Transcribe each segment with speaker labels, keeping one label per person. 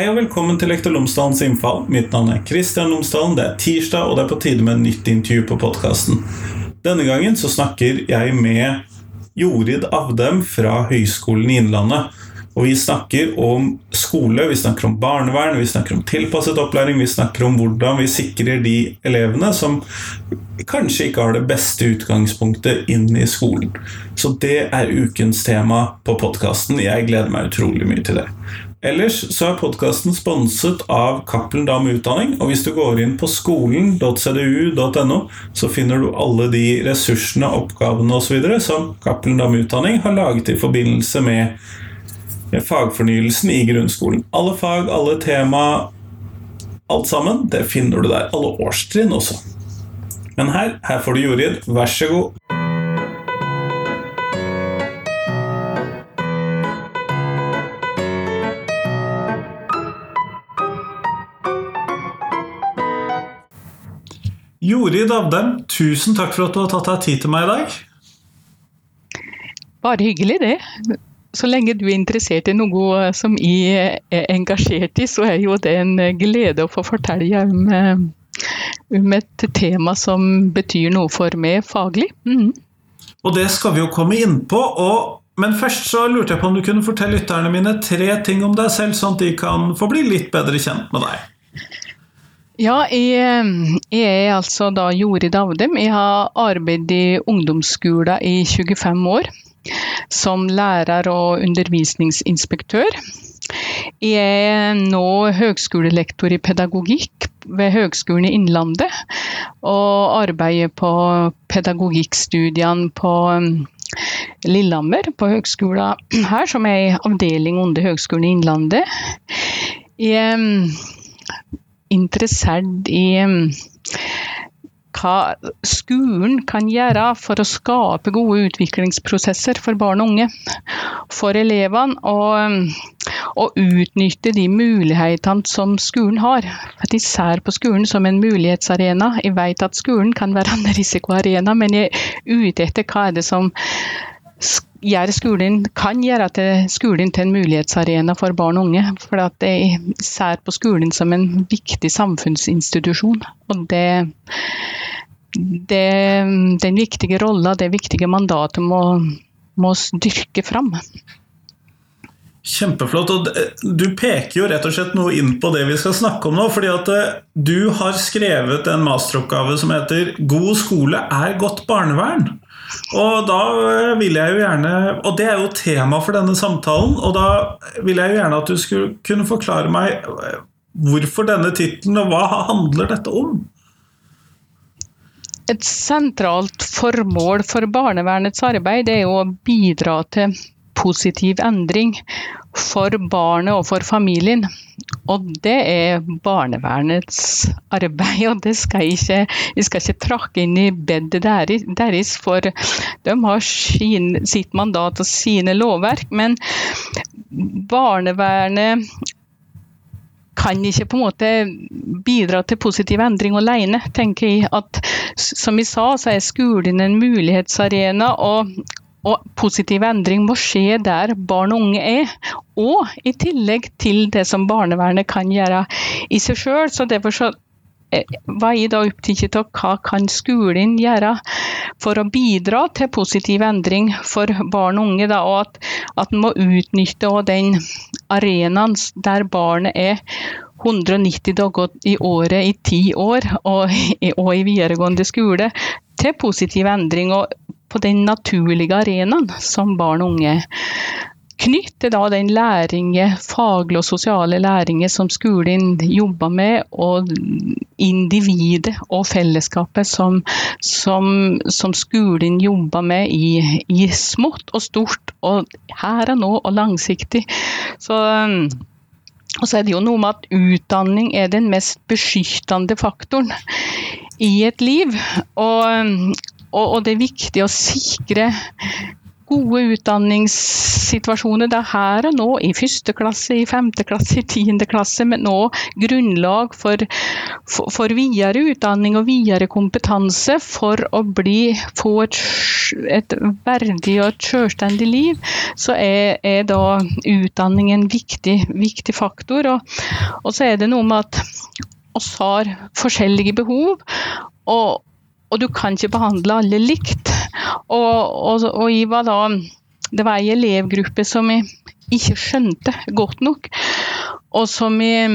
Speaker 1: Hei og velkommen til Lektor Lomsdalens innfall. Mitt navn er Kristian Lomsdalen. Det er tirsdag, og det er på tide med nytt intervju på podkasten. Denne gangen så snakker jeg med Jorid Avdem fra Høgskolen i Innlandet. Og vi snakker om skole, vi snakker om barnevern, vi snakker om tilpasset opplæring, vi snakker om hvordan vi sikrer de elevene som kanskje ikke har det beste utgangspunktet inn i skolen. Så det er ukens tema på podkasten. Jeg gleder meg utrolig mye til det. Ellers så er podkasten sponset av Cappelen Dam Utdanning. Og hvis du går inn på skolen.cdu.no, så finner du alle de ressursene, oppgavene osv. som Cappelen Dam Utdanning har laget i forbindelse med fagfornyelsen i grunnskolen. Alle fag, alle tema, alt sammen, det finner du der. Alle årstrinn også. Men her, her får du Jorid. Vær så god. Jorid Avdem, tusen takk for at du har tatt deg tid til meg i dag.
Speaker 2: Bare hyggelig, det. Så lenge du er interessert i noe som jeg er engasjert i, så er jo det en glede å få fortelle om, eh, om et tema som betyr noe for meg faglig. Mm.
Speaker 1: Og det skal vi jo komme inn på. Og, men først så lurte jeg på om du kunne fortelle lytterne mine tre ting om deg selv, sånn at de kan få bli litt bedre kjent med deg.
Speaker 2: Ja, jeg, jeg, er altså da Jorid Avdem. Jeg har arbeidet i ungdomsskolen i 25 år. Som lærer og undervisningsinspektør. Jeg er nå høgskolelektor i pedagogikk ved Høgskolen i Innlandet. Og arbeider på pedagogikkstudiene på um, Lillehammer, på høgskolen her, som er en avdeling under Høgskolen i Innlandet. Jeg um, interessert i mm, hva skolen kan gjøre for å skape gode utviklingsprosesser for barn og unge. For elevene, og, mm, og utnytte de mulighetene som skolen har. At de ser på skolen som en mulighetsarena. Jeg vet at skolen kan være en risikoarena, men jeg er ute etter hva er det som gjør skolen, kan gjøre til skolen til en mulighetsarena for barn og unge. For at jeg ser på skolen som en viktig samfunnsinstitusjon. Og det, det den viktige rolla, det viktige mandatet, må, må dyrke fram.
Speaker 1: Kjempeflott. og Du peker jo rett og slett noe inn på det vi skal snakke om nå. fordi at eh, Du har skrevet en masteroppgave som heter 'God skole er godt barnevern'. Og da eh, vil jeg jo gjerne Og det er jo tema for denne samtalen. Og da vil jeg jo gjerne at du skulle kunne forklare meg eh, hvorfor denne tittelen, og hva handler dette om?
Speaker 2: Et sentralt formål for barnevernets arbeid er jo å bidra til positiv endring for barnet og for familien. Og det er barnevernets arbeid, og det skal ikke, jeg skal ikke trakke inn i bedet deres, for de har sin, sitt mandat og sine lovverk. Men barnevernet kan ikke på en måte bidra til positiv endring alene, tenker jeg. At, som jeg sa, så er skolen en mulighetsarena. og og positiv endring må skje der barn og unge er, og i tillegg til det som barnevernet kan gjøre i seg sjøl. Så derfor så eh, var jeg da opptatt av hva kan skolen gjøre for å bidra til positiv endring for barn og unge. Da, og at, at en må utnytte den arenaen der barnet er 190 dager i året i ti år, og, og i videregående skole, til positiv endring. og på den naturlige arenaen som barn og unge. Knytte da den læringe, faglige og sosiale læringe som skolen jobber med, og individet og fellesskapet som, som, som skolen jobber med i, i, smått og stort, og her og nå og langsiktig. Så og så er det jo noe med at utdanning er den mest beskyttende faktoren i et liv. Og, og, og det er viktig å sikre gode utdanningssituasjoner der her og nå, i første klasse, i femte klasse, i tiende klasse, men nå grunnlag for, for, for, videre utdanning og videre kompetanse for å bli, få et, et verdig og et selvstendig liv, så er, er da utdanning en viktig, viktig faktor. Og, og, så er det noe med at oss har forskjellige behov. og og du kan ikke behandle alle likt. Og, og, og jeg var da Det var ei elevgruppe som jeg ikke skjønte godt nok, og som jeg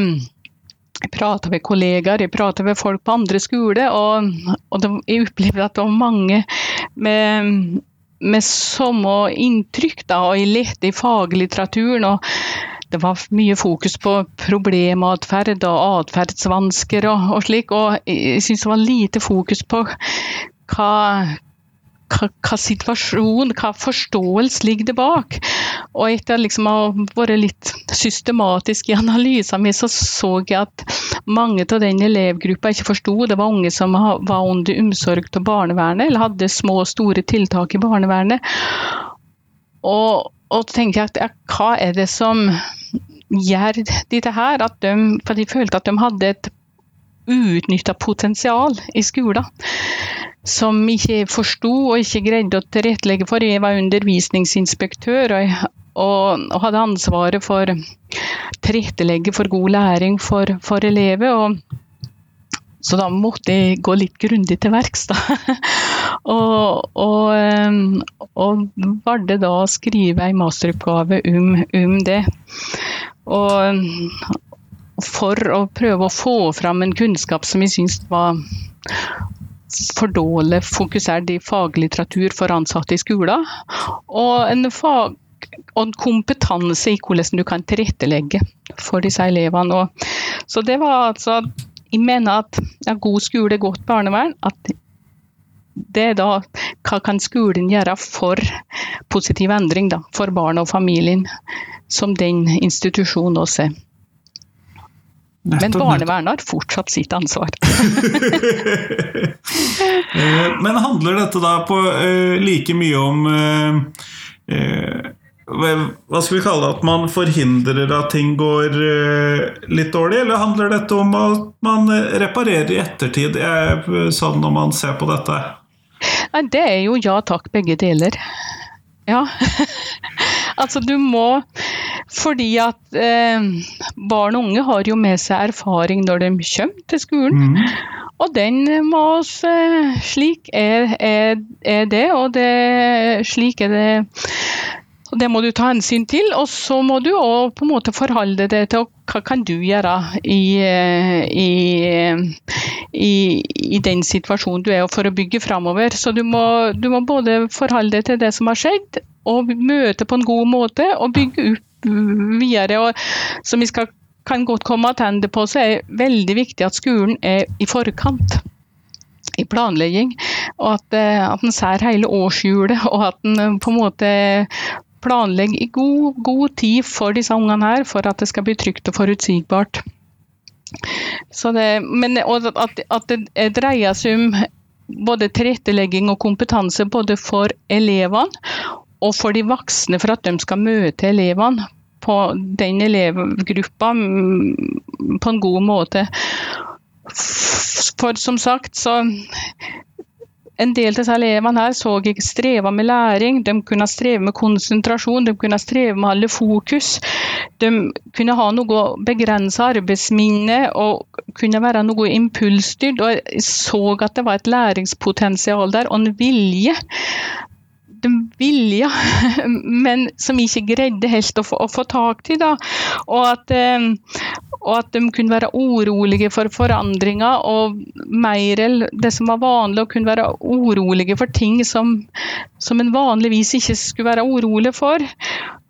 Speaker 2: jeg prata med kollegaer, jeg prata med folk på andre skoler, og, og de, jeg opplevde at det var mange med, med samme inntrykk. Da, og Jeg lette i faglitteraturen. og det var mye fokus på problematferd og atferdsvansker og, og, slik. Og jeg syns det var lite fokus på hva, hva, hva situasjon, hva forståelse ligger det bak. Og etter liksom å ha vært litt systematisk i analysen min, så så jeg at mange av den elevgruppa ikke forsto. Det var unge som var under omsorg av barnevernet, eller hadde små og store tiltak i barnevernet. Og, og tenkte jeg at hva er det som gjør dette her? At de, for de følte at de hadde et uutnytta potensial i skolen som ikke forsto og ikke greide å tilrettelegge for. Jeg var undervisningsinspektør og, og, og hadde ansvaret for tilrettelegge for god læring for, for elever. og så da måtte jeg gå litt grundig til verks, da. og, og, og valgte da å skrive en masteroppgave om, om det. Og for å prøve å få fram en kunnskap som jeg syns var for dårlig fokusert i faglitteratur for ansatte i skolen. Og en, fag, og en kompetanse i hvordan du kan tilrettelegge for disse elevene. Så det var altså jeg mener at ja, god skole, godt barnevern, at det er da hva kan skolen gjøre for positiv endring da, for barn og familien, som den institusjonen også er. Men barnevernet har fortsatt sitt ansvar.
Speaker 1: Eh, men handler dette da på uh, like mye om uh, hva skal vi kalle det, at man forhindrer at ting går eh, litt dårlig, eller handler dette om at man reparerer i ettertid, sånn når man ser på dette?
Speaker 2: Det er jo ja takk, begge deler. Ja. altså du må Fordi at eh, barn og unge har jo med seg erfaring når de kommer til skolen. Mm. Og den må oss eh, Slik er, er, er, det, og det, slik er det og Det må du ta hensyn til, og så må du òg på en måte forholde deg til hva kan du gjøre i, i, i, i den situasjonen du er for å bygge framover. Så du må, du må, både forholde deg til det som har skjedd, og møte på en god måte, og bygge opp videre. Og, som vi skal, kan godt komme tilbake på, så er det veldig viktig at skolen er i forkant i planlegging, og at, at en ser hele årshjulet, og at en på en måte planlegge i god, god tid for disse ungene her, for at det skal bli trygt og forutsigbart. Det, men at, at, det dreier seg om både tilrettelegging og kompetanse både for elevene og for de voksne, for at de skal møte elevene på den elevgruppa på en god måte. For som sagt, så en del av disse elevene her så jeg streva med læring, de kunne streve med konsentrasjon, de kunne streve med alle fokus. De kunne ha noe begrensa arbeidsminne og kunne være noe impulsstyrt. Og jeg så at det var et læringspotensial der, og en vilje de vilja, men som ikke greide helt å få, å få tak i. Da. Og at, eh, og at de kunne være urolige for forandringer, og mer det som var vanlig, å kunne være urolige for ting som, som en vanligvis ikke skulle være urolig for.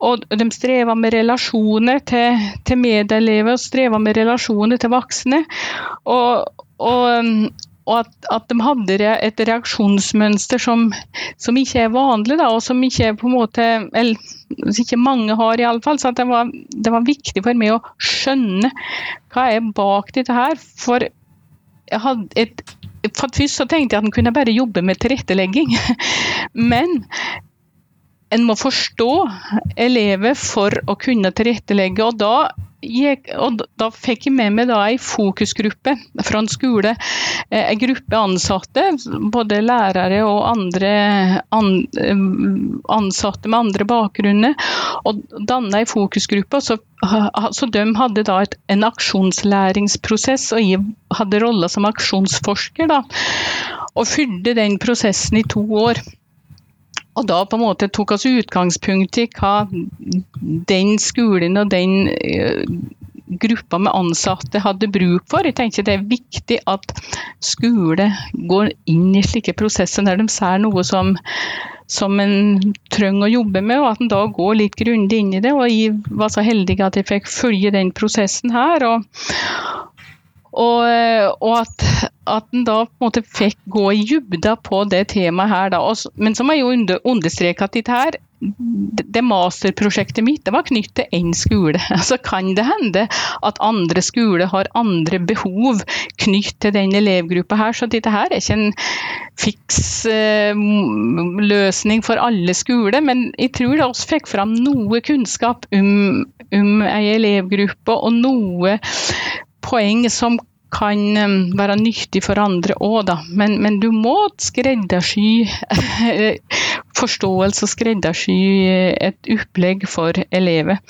Speaker 2: Og de streva med relasjoner til, til medelever, streva med relasjoner til voksne. Og, og, og at, at, de hadde et reaksjonsmønster som, som ikke er vanlig, da, og som ikke måte, eller ikke mange har, iallfall. Så det var, det var viktig for meg å skjønne hva er bak dette her. For et for Først så tenkte jeg at en kunne bare jobbe med tilrettelegging. Men en må forstå elever for å kunne tilrettelegge. og da jeg, og da fikk jeg med meg da ei fokusgruppe fra en skole. En eh, gruppe ansatte, både lærere og andre an, eh, ansatte med andre bakgrunner. Og danna ei fokusgruppe. Så, så de hadde da et, en aksjonslæringsprosess, og jeg hadde rolla som aksjonsforsker. da, Og fylte den prosessen i to år. Og da på en måte tok oss utgangspunkt i hva den skolen og den uh, gruppa med ansatte hadde bruk for. Jeg tenker Det er viktig at skole går inn i slike prosesser der de ser noe som, som en trenger å jobbe med, og at en da går litt grundig inn i det. og Jeg var så heldig at jeg fikk følge den prosessen her. og og, og at, at en da på en måte fikk gå i dybda på det temaet her. Da. Men så må jeg jo understreke at dette her, det masterprosjektet mitt det var knyttet til én skole. Så kan det hende at andre skoler har andre behov knyttet til den elevgruppa her. Så dette her er ikke en fiks uh, løsning for alle skoler. Men jeg tror det også fikk fram noe kunnskap om, om ei elevgruppe, og noe poeng som kan være nyttig for andre òg, da. Men, men, du må skreddersy forståelse og skreddersy et opplegg for elever.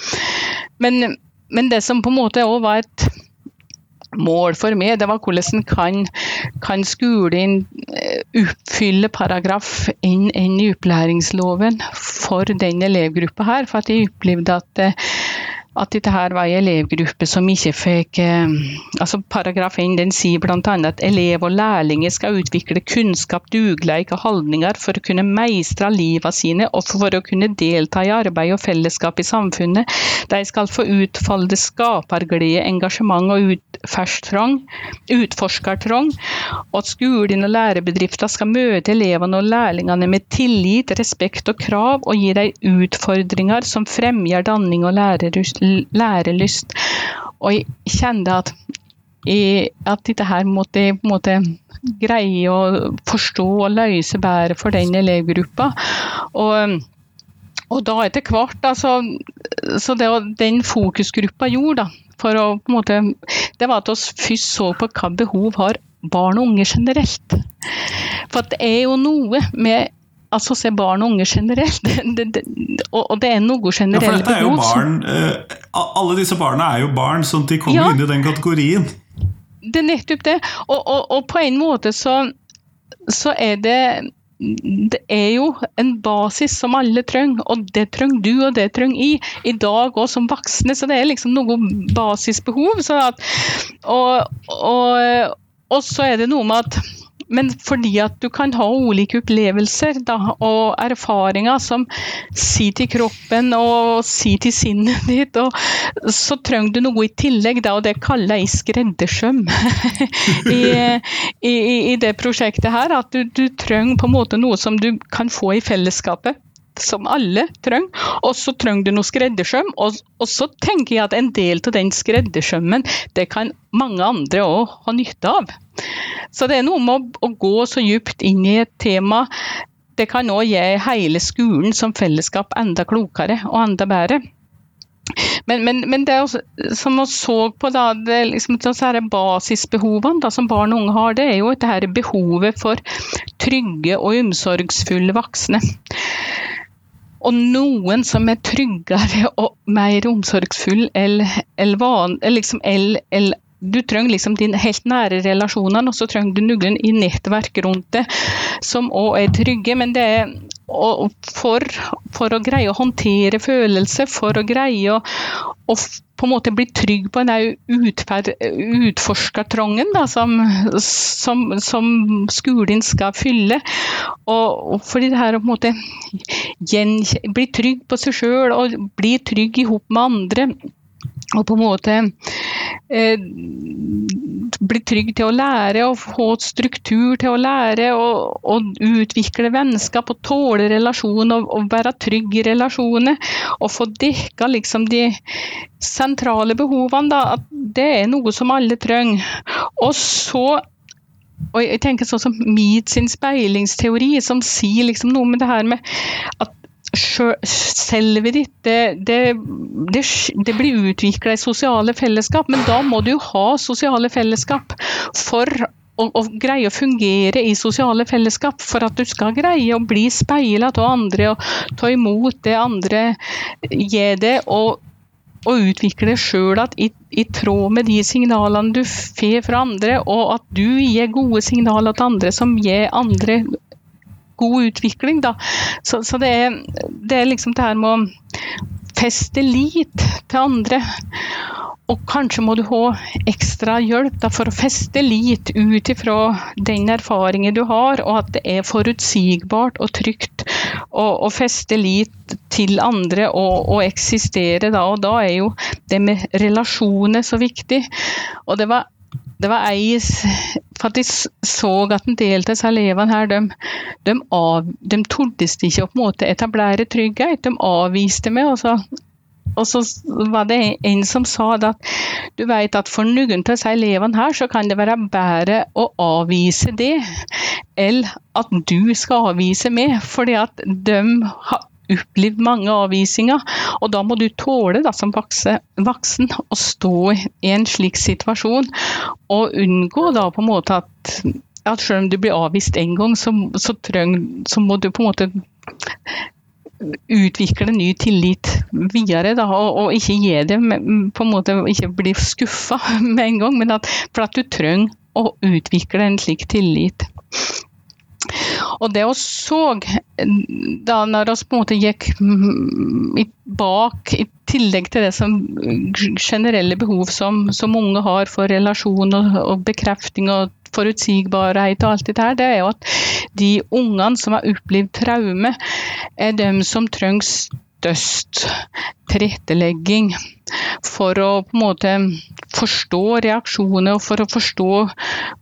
Speaker 2: Men, men det som på en måte òg var et mål for meg, det var hvordan kan, kan skolen eh, oppfylle paragraf 1 i opplæringsloven for den elevgruppa her. For at jeg opplevde at at dette her var en elevgruppe som ikke fikk eh, altså Paragraf 1 den sier bl.a. at elev og lærlinger skal utvikle kunnskap, dugleik og holdninger for å kunne meistre livet sine og for å kunne delta i arbeid og fellesskap i samfunnet. De skal få utfolde skaperglede, engasjement og utforskertrang. Og at skolen og lærebedrifter skal møte elevene og lærlingene med tillit, respekt og krav, og gi dem utfordringer som fremgjør danning og lærerlyst lærelyst. Og jeg kjente at, at dette her måtte jeg på en måte greie å forstå og løse bedre for den elevgruppa. Og, og da etter hvert, altså, så det den fokusgruppa gjorde, da, for å på en måte, det var at vi først så på hva behov har barn og unge generelt. For det er jo noe med altså se barn og unge generelt. Det, det, og, det er noe generelt
Speaker 1: ja, for dette er jo barn, uh, Alle disse barna er jo barn, sånn at de kommer ja, inn i den kategorien.
Speaker 2: Det er nettopp det. Og, og, og på en måte så, så, er det det er jo en basis som alle trenger, og det trenger du, og det trenger jeg, i dag òg som voksne. Så det er liksom noe basisbehov. At, og, og, og så er det noe med at men fordi at du kan ha ulike opplevelser da, og erfaringer som sier til kroppen og sier til sinnet ditt, og så trenger du noe i tillegg, da, og det kaller jeg skreddersøm I, i, i, det prosjektet her. At du, du trenger på en måte noe som du kan få i fellesskapet som alle trenger. Og så trenger du noe skreddersøm. Og, og, så tenker jeg at en del av den skreddersømmen, det kan mange andre òg ha nytte av. Så det er noe med å, å gå så dypt inn i et tema. Det kan òg gi hele skolen som fellesskap enda klokere og enda bedre. Men, men, men, det også, som vi så på, da, det liksom, basisbehovene da, som barn og unge har, det er jo dette behovet for trygge og omsorgsfulle voksne. Og noen som er tryggere og mer omsorgsfull enn liksom, du trenger liksom din helt nære relasjoner, og så trenger du noen i nettverk rundt det som òg er trygge. Men det er for, for, å greie å håndtere følelser, for å greie å, å på en måte bli trygg på den utforskertrangen som, som, som, skolen skal fylle. Og, og fordi det her å på en måte bli trygg på seg sjøl og bli trygg i hop med andre og på en måte eh, bli trygg til å lære og få struktur til å lære og, og utvikle vennskap og tåle relasjoner og, og, være trygg i relasjoner. Og få dekka liksom de sentrale behovene. Da, at det er noe som alle trenger. Og så og jeg tenker sånn som Mead speilingsteori, som sier liksom noe med det her med at selve ditt, det, det, det, det blir utvikla i sosiale fellesskap, men da må du ha sosiale fellesskap for å, å, greie å fungere i sosiale fellesskap for at du skal greie å bli speila av andre og ta imot det andre gir det. og og utvikle det sjøl i, i, tråd med de signalene du får fra andre, og at du gir gode signaler til andre som gir andre god utvikling. Da. Så, så det, er, det, er, liksom det her med å feste lit til andre. Og kanskje må du ha ekstra hjelp da, for å feste lit ut ifra den erfaringen du har, og at det er forutsigbart og trygt å, feste lit til andre og, og eksistere. Da. Og da er jo det med relasjoner så viktig. Og det var det var ei faktisk så at en del av elevene her, de, de, av, de tordes ikke å etablere trygghet. De avviste meg. Og så, og så var det en som sa at du vet at for noen av disse elevene her, så kan det være bedre å avvise det, enn at du skal avvise meg. Fordi at de har opplevd mange avvisninger. Og da må du tåle da, som voksen å stå i en slik situasjon, og unngå da på en måte at, at selv om du blir avvist en gang, så, så, treng, så må du på en måte utvikle ny tillit videre, da, og, og, ikke gi det på en måte ikke bli skuffa med en gang, men at, for at du trenger å utvikle en slik tillit. Og det vi så, da når vi på en måte gikk bak, i tillegg til det som generelle behov som, som unge har for relasjon og, og bekrefting og forutsigbarhet og alt dette her, det er jo at de ungene som har opplevd traume, er dem som trenger størst tilrettelegging for å på en måte forstå reaksjoner for å forstå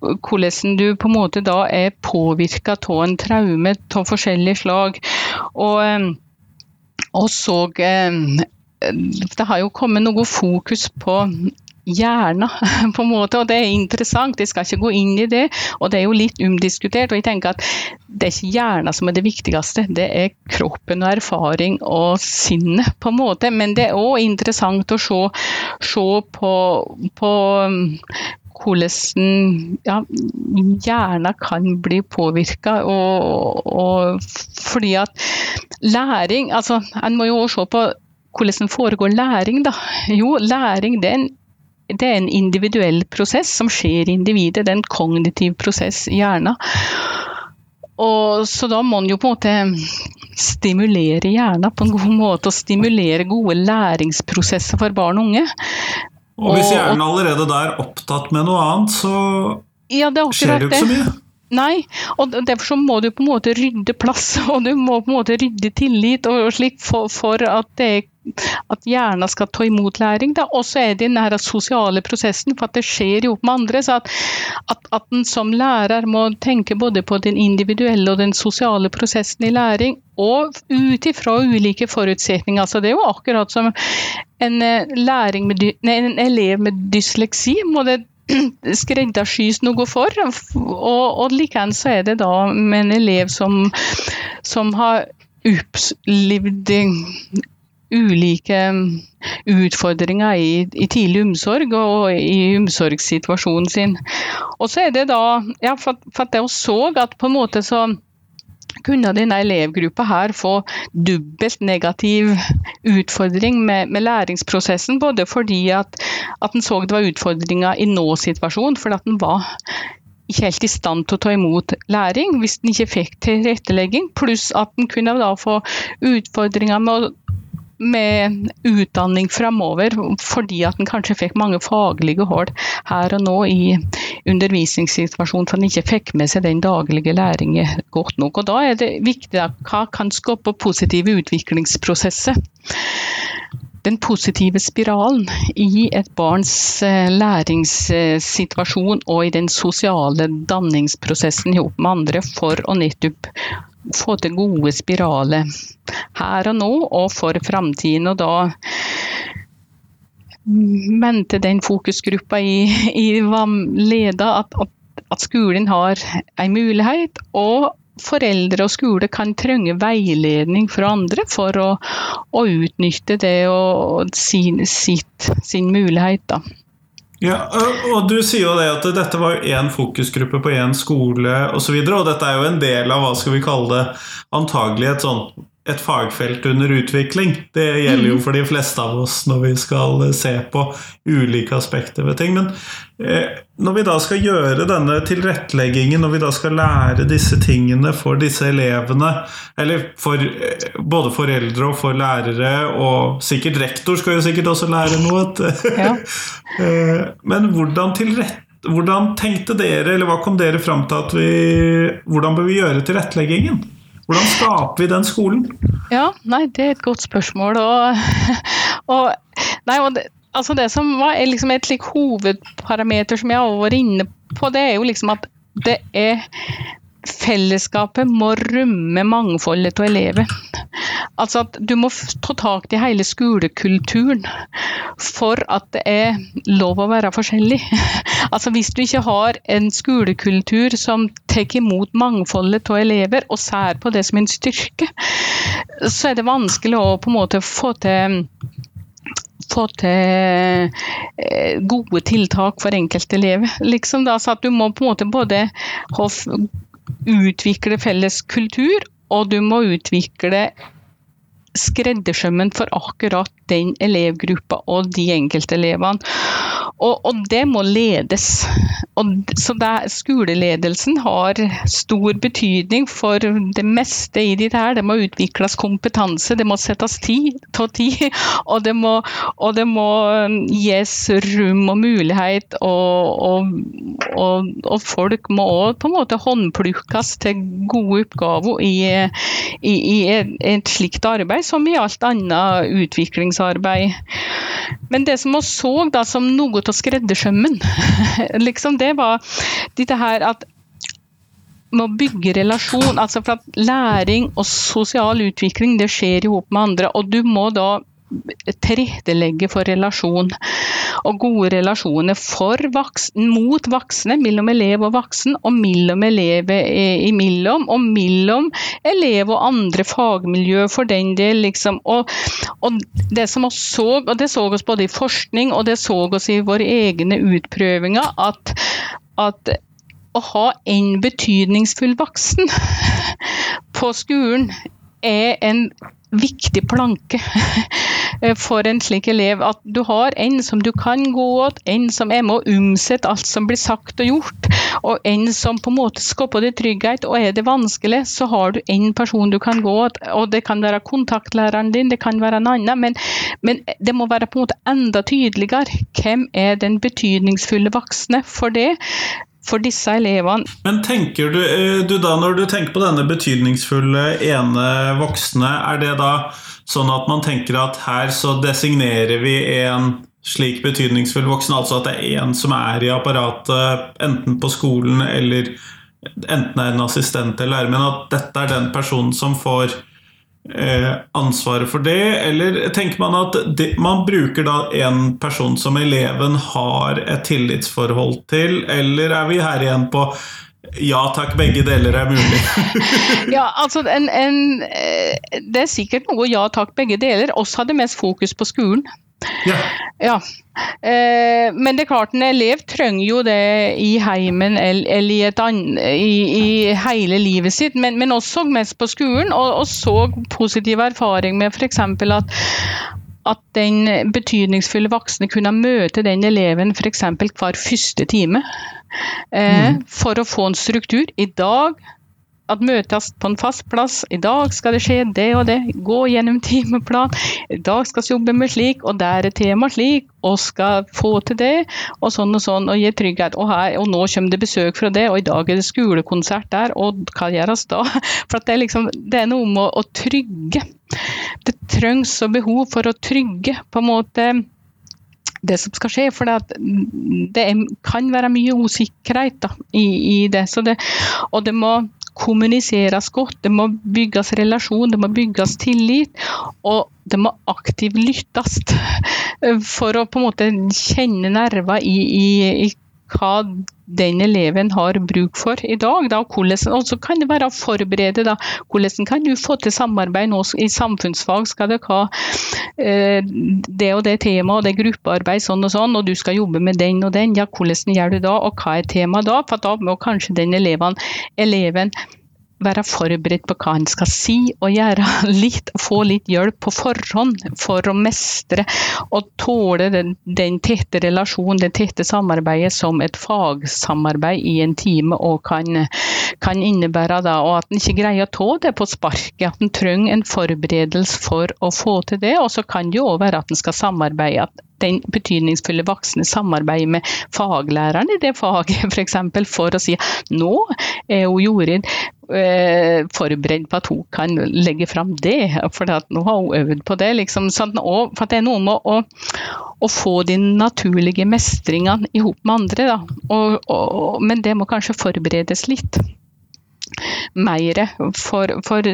Speaker 2: hvordan du på en måte da er påvirka av en traume av forskjellig slag. Og, og så Det har jo kommet noe fokus på hjerna, på en måte, og det er interessant. Jeg skal ikke gå inn i det, og det er jo litt umdiskutert. og jeg tenker at Det er ikke hjerna som er det viktigste, det er kroppen og erfaring og sinnet, på en måte. Men det er òg interessant å se, se på, på hvordan ja, hjernen kan bli påvirka. Og, og, fordi at læring altså En må jo også se på hvordan foregår læring. da. Jo, læring det er en det er en individuell prosess som skjer i individet. Det er en kognitiv prosess i hjernen. Og, så da må man jo på en måte stimulere hjernen på en god måte, og stimulere gode læringsprosesser for barn og unge.
Speaker 1: Og hvis hjernen allerede er opptatt med noe annet, så ja, det skjer det jo ikke så mye.
Speaker 2: Nei, og derfor så må du på en måte rydde plass, og du må på en måte rydde tillit og slik for, for at, det, at hjernen skal ta imot læring. Og så er det den sosiale prosessen, for at det skjer jo med andre. så at, at, at en som lærer må tenke både på den individuelle og den sosiale prosessen i læring, og ut ifra ulike forutsetninger. Altså, det er jo akkurat som en, eh, med, nei, en elev med dysleksi. må det skreddersys noe for. Og, og likeens så er det da med en elev som, som har opplevd ulike utfordringer i, i, tidlig omsorg og i omsorgssituasjonen sin. Og så er det da ja, for, for at jeg så at på en måte så kunne denne elevgruppa her få dobbelt negativ utfordring med, med læringsprosessen. Både fordi at, at en så det var utfordringer i nå-situasjonen, fordi at en var ikke helt i stand til å ta imot læring hvis en ikke fikk tilrettelegging, pluss at en kunne da få utfordringer med å med utdanning framover, fordi at en kanskje fikk mange faglige hull her og nå i undervisningssituasjonen, for en ikke fikk med seg den daglige læringen godt nok. Og Da er det viktig at hva kan skape positive utviklingsprosesser. Den positive spiralen i et barns eh, læringssituasjon og i den sosiale danningsprosessen sammen med andre for å nettopp få til gode spiraler her og nå og for framtiden. Og da mente den fokusgruppa i, i VAM Leda at, at, at, skolen har en mulighet, og foreldre og skole kan trenge veiledning fra andre for å, å utnytte det og sin, sitt, sin mulighet. da.
Speaker 1: Ja, og Du sier jo det at dette var én fokusgruppe på én skole osv. Og, så videre, og dette er jo en del av hva skal vi kalle det, antagelig et sånn et fagfelt under utvikling. Det gjelder jo mm. for de fleste av oss når vi skal se på ulike aspekter ved ting. Men eh, når vi da skal gjøre denne tilretteleggingen, når vi da skal lære disse tingene for disse elevene, eller for eh, både foreldre og for lærere, og sikkert rektor skal jo sikkert også lære noe ja. eh, Men hvordan tilrette hvordan tenkte dere, eller hva kom dere fram til at vi Hvordan bør vi gjøre tilretteleggingen? Hvordan skaper vi den skolen?
Speaker 2: Ja, nei, Det er et godt spørsmål. Og, og, nei, og det, altså det som var liksom et like, hovedparameter som jeg har vært inne på, det er jo liksom at det er fellesskapet må rømme mangfoldet av elever. Altså at Du må ta tak i hele skolekulturen for at det er lov å være forskjellig. Altså Hvis du ikke har en skolekultur som tar imot mangfoldet av elever og ser på det som en styrke, så er det vanskelig å på en måte få til få til eh, gode tiltak for enkelte elever. Liksom da, så at Du må på en måte både utvikle felles kultur, og du må utvikle skreddersømmen for akkurat den elevgruppa og de enkelte elevene. Og, og det må ledes. Og, så det, Skoleledelsen har stor betydning for det meste i det her. Det må utvikles kompetanse, det må settes tid, av tid, og det må, og det må um, gis rom og mulighet. Og folk må òg på en måte håndplukkes til gode oppgaver i, i, i et, et slikt arbeid, som i alt annet utviklingsarbeid. Men det som vi så da som noe av skreddersømmen, liksom det var dette her at med å bygge relasjon. altså for at Læring og sosial utvikling det skjer i hop med andre. og Du må da tilrettelegge for relasjon. Og gode relasjoner voksen, mot voksne, mellom elev og voksen, og mellom elever imellom, og mellom elev og andre fagmiljø for den del. Liksom. Og, og, det som vi så, og det så oss både i forskning og det så oss i våre egne utprøvinger, at, at å ha en betydningsfull voksen på skolen er en viktig planke for en slik elev. At du har en som du kan gå åt, en som er med å omsette alt som blir sagt og gjort, og en som på en måte skaper deg trygghet. Og er det vanskelig, så har du en person du kan gå åt. Og det kan være kontaktlæreren din, det kan være en annen, men, men det må være på en måte enda tydeligere. Hvem er den betydningsfulle voksne for det? For disse elevene.
Speaker 1: Men tenker du, eh, du, da, når du tenker på denne betydningsfulle ene voksne, er det da sånn at man tenker at her så designerer vi en slik betydningsfull voksen, altså at det er en som er i apparatet, enten på skolen eller enten er en assistent eller lærer, men at dette er den personen som får ansvaret for det, eller tenker man at det, man bruker da en person som eleven har et tillitsforhold til, eller er vi her igjen på ja takk, begge deler er mulig.
Speaker 2: ja, altså en, en, eh, Det er sikkert noe ja takk, begge deler. Oss hadde mest fokus på skolen.
Speaker 1: Ja.
Speaker 2: ja. Eh, men det er klart, en elev trenger jo det i heimen eller i, an, i, i hele livet sitt, men, men, også mest på skolen. Og, og så positiv erfaring med f.eks. at at den betydningsfulle voksne kunne møte den eleven f.eks. hver første time. Eh, mm. For å få en struktur. I dag at møtes på en fast plass. I dag skal det skje det og det. Gå gjennom timeplan. I dag skal vi jobbe med slik, og der er tema slik, og skal få til det. Og sånn og sånn, og gi trygghet. Og, her, og nå kommer det besøk fra det, og i dag er det skolekonsert der, og hva gjøres da? For det er, liksom, det er noe med å, å trygge. Det trengs så behov for å trygge på en måte det som skal skje. For det, kan være mye usikkerhet da, i, i, det. det. Og det må kommuniseres godt, det må bygges relasjon, det må bygges tillit. Og det må aktivt lyttes for å på en måte kjenne nerver i, i, i hva den eleven har bruk for i dag. Da, og så kan det være å forberede da, hvordan kan du få til samarbeid nå i samfunnsfag. Skal dere ha eh, det og det temaet og det gruppearbeid sånn og sånn, og du skal jobbe med den og den. Ja, hvordan gjør du da, og hva er temaet da? For da må kanskje den eleven, eleven være forberedt på hva han skal si, og gjøre litt, få litt hjelp på forhånd for å mestre og tåle den, den tette relasjonen, det tette samarbeidet som et fagsamarbeid i en time og kan, kan innebære. Da, og at en ikke greier å ta det på sparket, at en trenger en forberedelse for å få til det. Og så kan det jo òg være at en skal samarbeide. at den betydningsfulle voksne samarbeider med faglæreren i det faget, f.eks. For, for å si nå er jo Jorid forberedt på at hun kan legge fram det, for nå har hun øvd på det. Liksom. Sånn, for det er noe med å, å få de naturlige mestringene i hop med andre. Og, og, men det må kanskje forberedes litt mer for, for,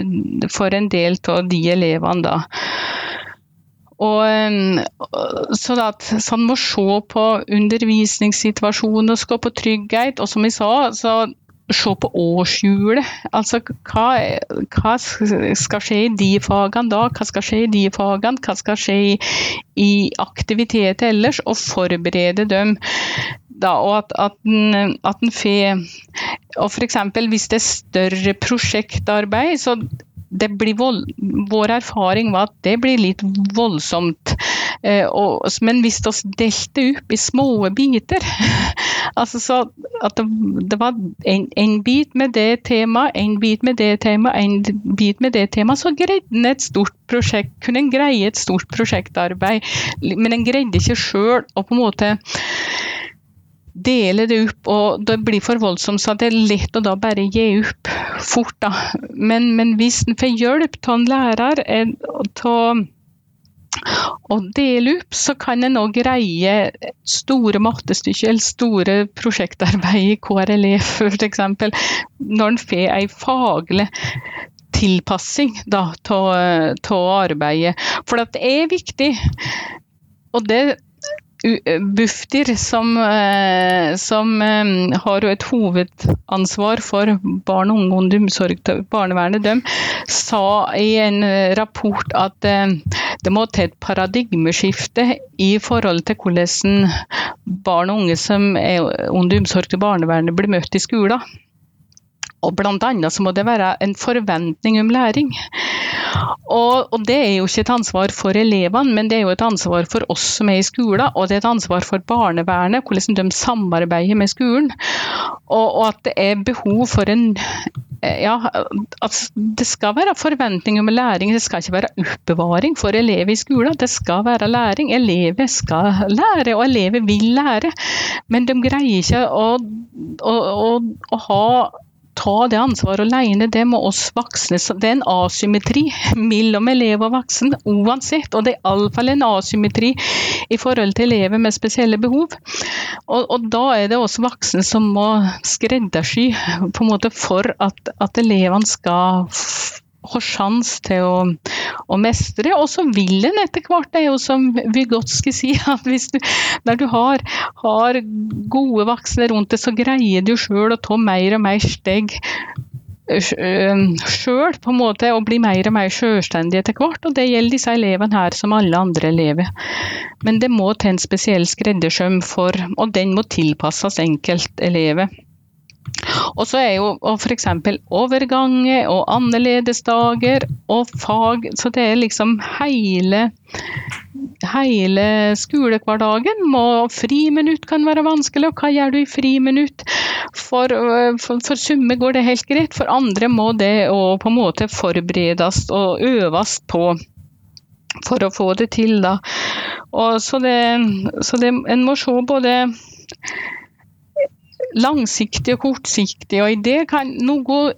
Speaker 2: for en del av de elevene. da. Og, så at sånn må se på undervisningssituasjonen og skal på trygghet. Og som jeg sa, så se på årshjulet. Altså hva, hva, skal skje i de fagene da? Hva skal skje i de fagene? Hva skal skje i, i aktivitet ellers? Og forberede dem. Da, og at, at, en, at den får Og f.eks. hvis det er større prosjektarbeid, så vold, vår erfaring var at det blir litt voldsomt. Eh, og, men hvis vi delte opp i små biter altså så at det, det var en, en, bit med det temaet, en bit med det temaet, en bit med det temaet, så greide en et stort prosjekt, kunne en greie et stort prosjektarbeid. Men en greide ikke sjøl å på en måte dele det opp, og det blir for voldsomt, så det er lett å da bare gi opp fort. da. Men, men hvis en får hjelp av en lærer til å dele opp, så kan en òg greie store mattestykker eller store prosjektarbeid i KRLE f.eks. Når en får en faglig tilpassing av arbeidet. For det er viktig. Og det Bufdir, som, eh, som eh, har et hovedansvar for barn og unge under omsorg til barnevernet, de sa i en rapport at eh, det må til et paradigmeskifte i forhold til hvordan barn og unge som er under omsorg til barnevernet, blir møtt i skolen. Og annet så må det være en forventning om læring. Og, og, det er jo ikke et ansvar for elevene, men det er jo et ansvar for oss som er i skolen. Og det er et ansvar for barnevernet, hvordan de samarbeider med skolen. Og, og at det er behov for en ja, at det skal være forventning om læring, det skal ikke være oppbevaring for elever i skolen. Det skal være læring. Elever skal lære, og elever vil lære. Men de greier ikke å, å, å, å ha ta det ansvaret alene, det må oss voksne. Det er en asymmetri mellom elev og voksen uansett. Og det er iallfall en asymmetri i forhold til elever med spesielle behov. Og, og da er det oss voksne som må skreddersy på en måte for at, at elevene skal har sjanse til å, å, mestre. Og så vil en etter hvert. Det er jo som Vygotsky sier, at hvis du, når du har, har gode voksne rundt deg, så greier du sjøl å ta mer og mer steg sjøl, på en måte, og bli mer og mer selvstendig etter hvert. Og det gjelder disse elevene her som alle andre elever. Men det må til en spesiell skreddersøm for, og den må tilpasses enkeltelever. Og så er jo f.eks. overganger og annerledesdager og fag. Så det er liksom hele, hele skolehverdagen. Friminutt kan være vanskelig, og hva gjør du i friminutt? For, for, for summe går det helt greit, for andre må det på en måte forberedes og øves på for å få det til. da. Og så det, så det, en må se både langsiktig og kortsiktig. Og i det kan noe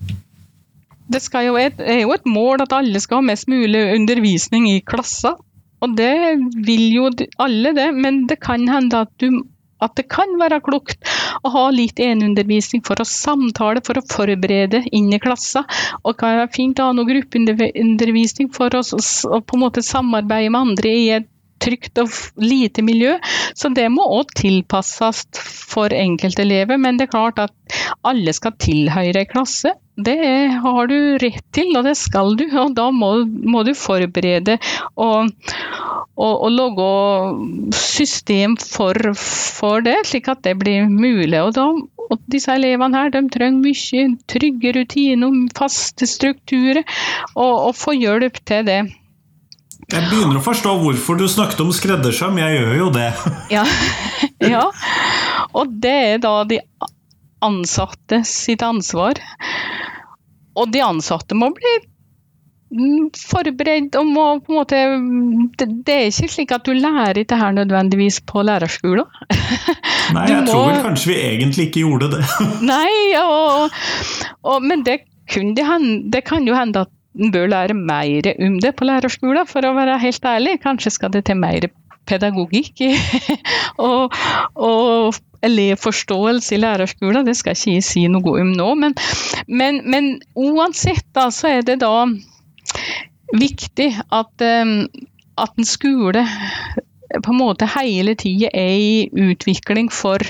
Speaker 2: Det jo et, er jo et mål at alle skal ha mest mulig undervisning i klasser. Og det vil jo alle det, men det kan hende at, du, at det kan være klokt å ha litt eneundervisning for å samtale, for å forberede inn i klasser. Og kan være fint å ha noe gruppeundervisning for å på en måte samarbeide med andre i et trygt og lite miljø. Så det må òg tilpasses for enkeltelever. Men det er klart at alle skal tilhøre en klasse. Det har du rett til, og det skal du. Og da må, må du forberede og, og, og, lage system for, for, det, slik at det blir mulig. Og, da, og disse elevene her, de trenger mye trygge rutiner, faste strukturer, og, og få hjelp til det.
Speaker 1: Jeg begynner å forstå hvorfor du snakket om skreddersøm, jeg gjør jo det.
Speaker 2: ja. ja, og det er da de ansatte sitt ansvar. Og de ansatte må bli forberedt og må på en måte det, er ikke slik at du lærer det her nødvendigvis på lærerskolen.
Speaker 1: Nei, jeg må, tror vel kanskje vi egentlig ikke gjorde det.
Speaker 2: nei, og, og, men det, det, det kan jo hende at en bør lære mer om det på lærerskolen, for å være helt ærlig. Kanskje skal det til mer pedagogikk og, og elevforståelse i lærerskolen. Det skal ikke jeg si noe om nå, men, men, men uansett da, så er det da viktig at, um, at en skole på en måte hele tida er i utvikling for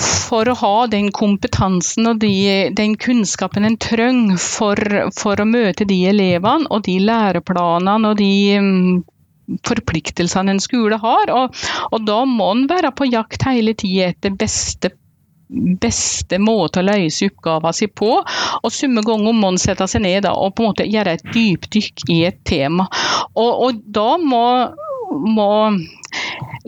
Speaker 2: for å ha den kompetansen og de, den kunnskapen en trenger for, for, å møte de elevene og de læreplanene og de um, forpliktelsene en skole har. Og, og da må en være på jakt hele tida etter beste beste måte å løse oppgaven sin på. Og summe ganger må en sette seg ned da, og på en måte gjøre et dypdykk i et tema. Og, og da må, må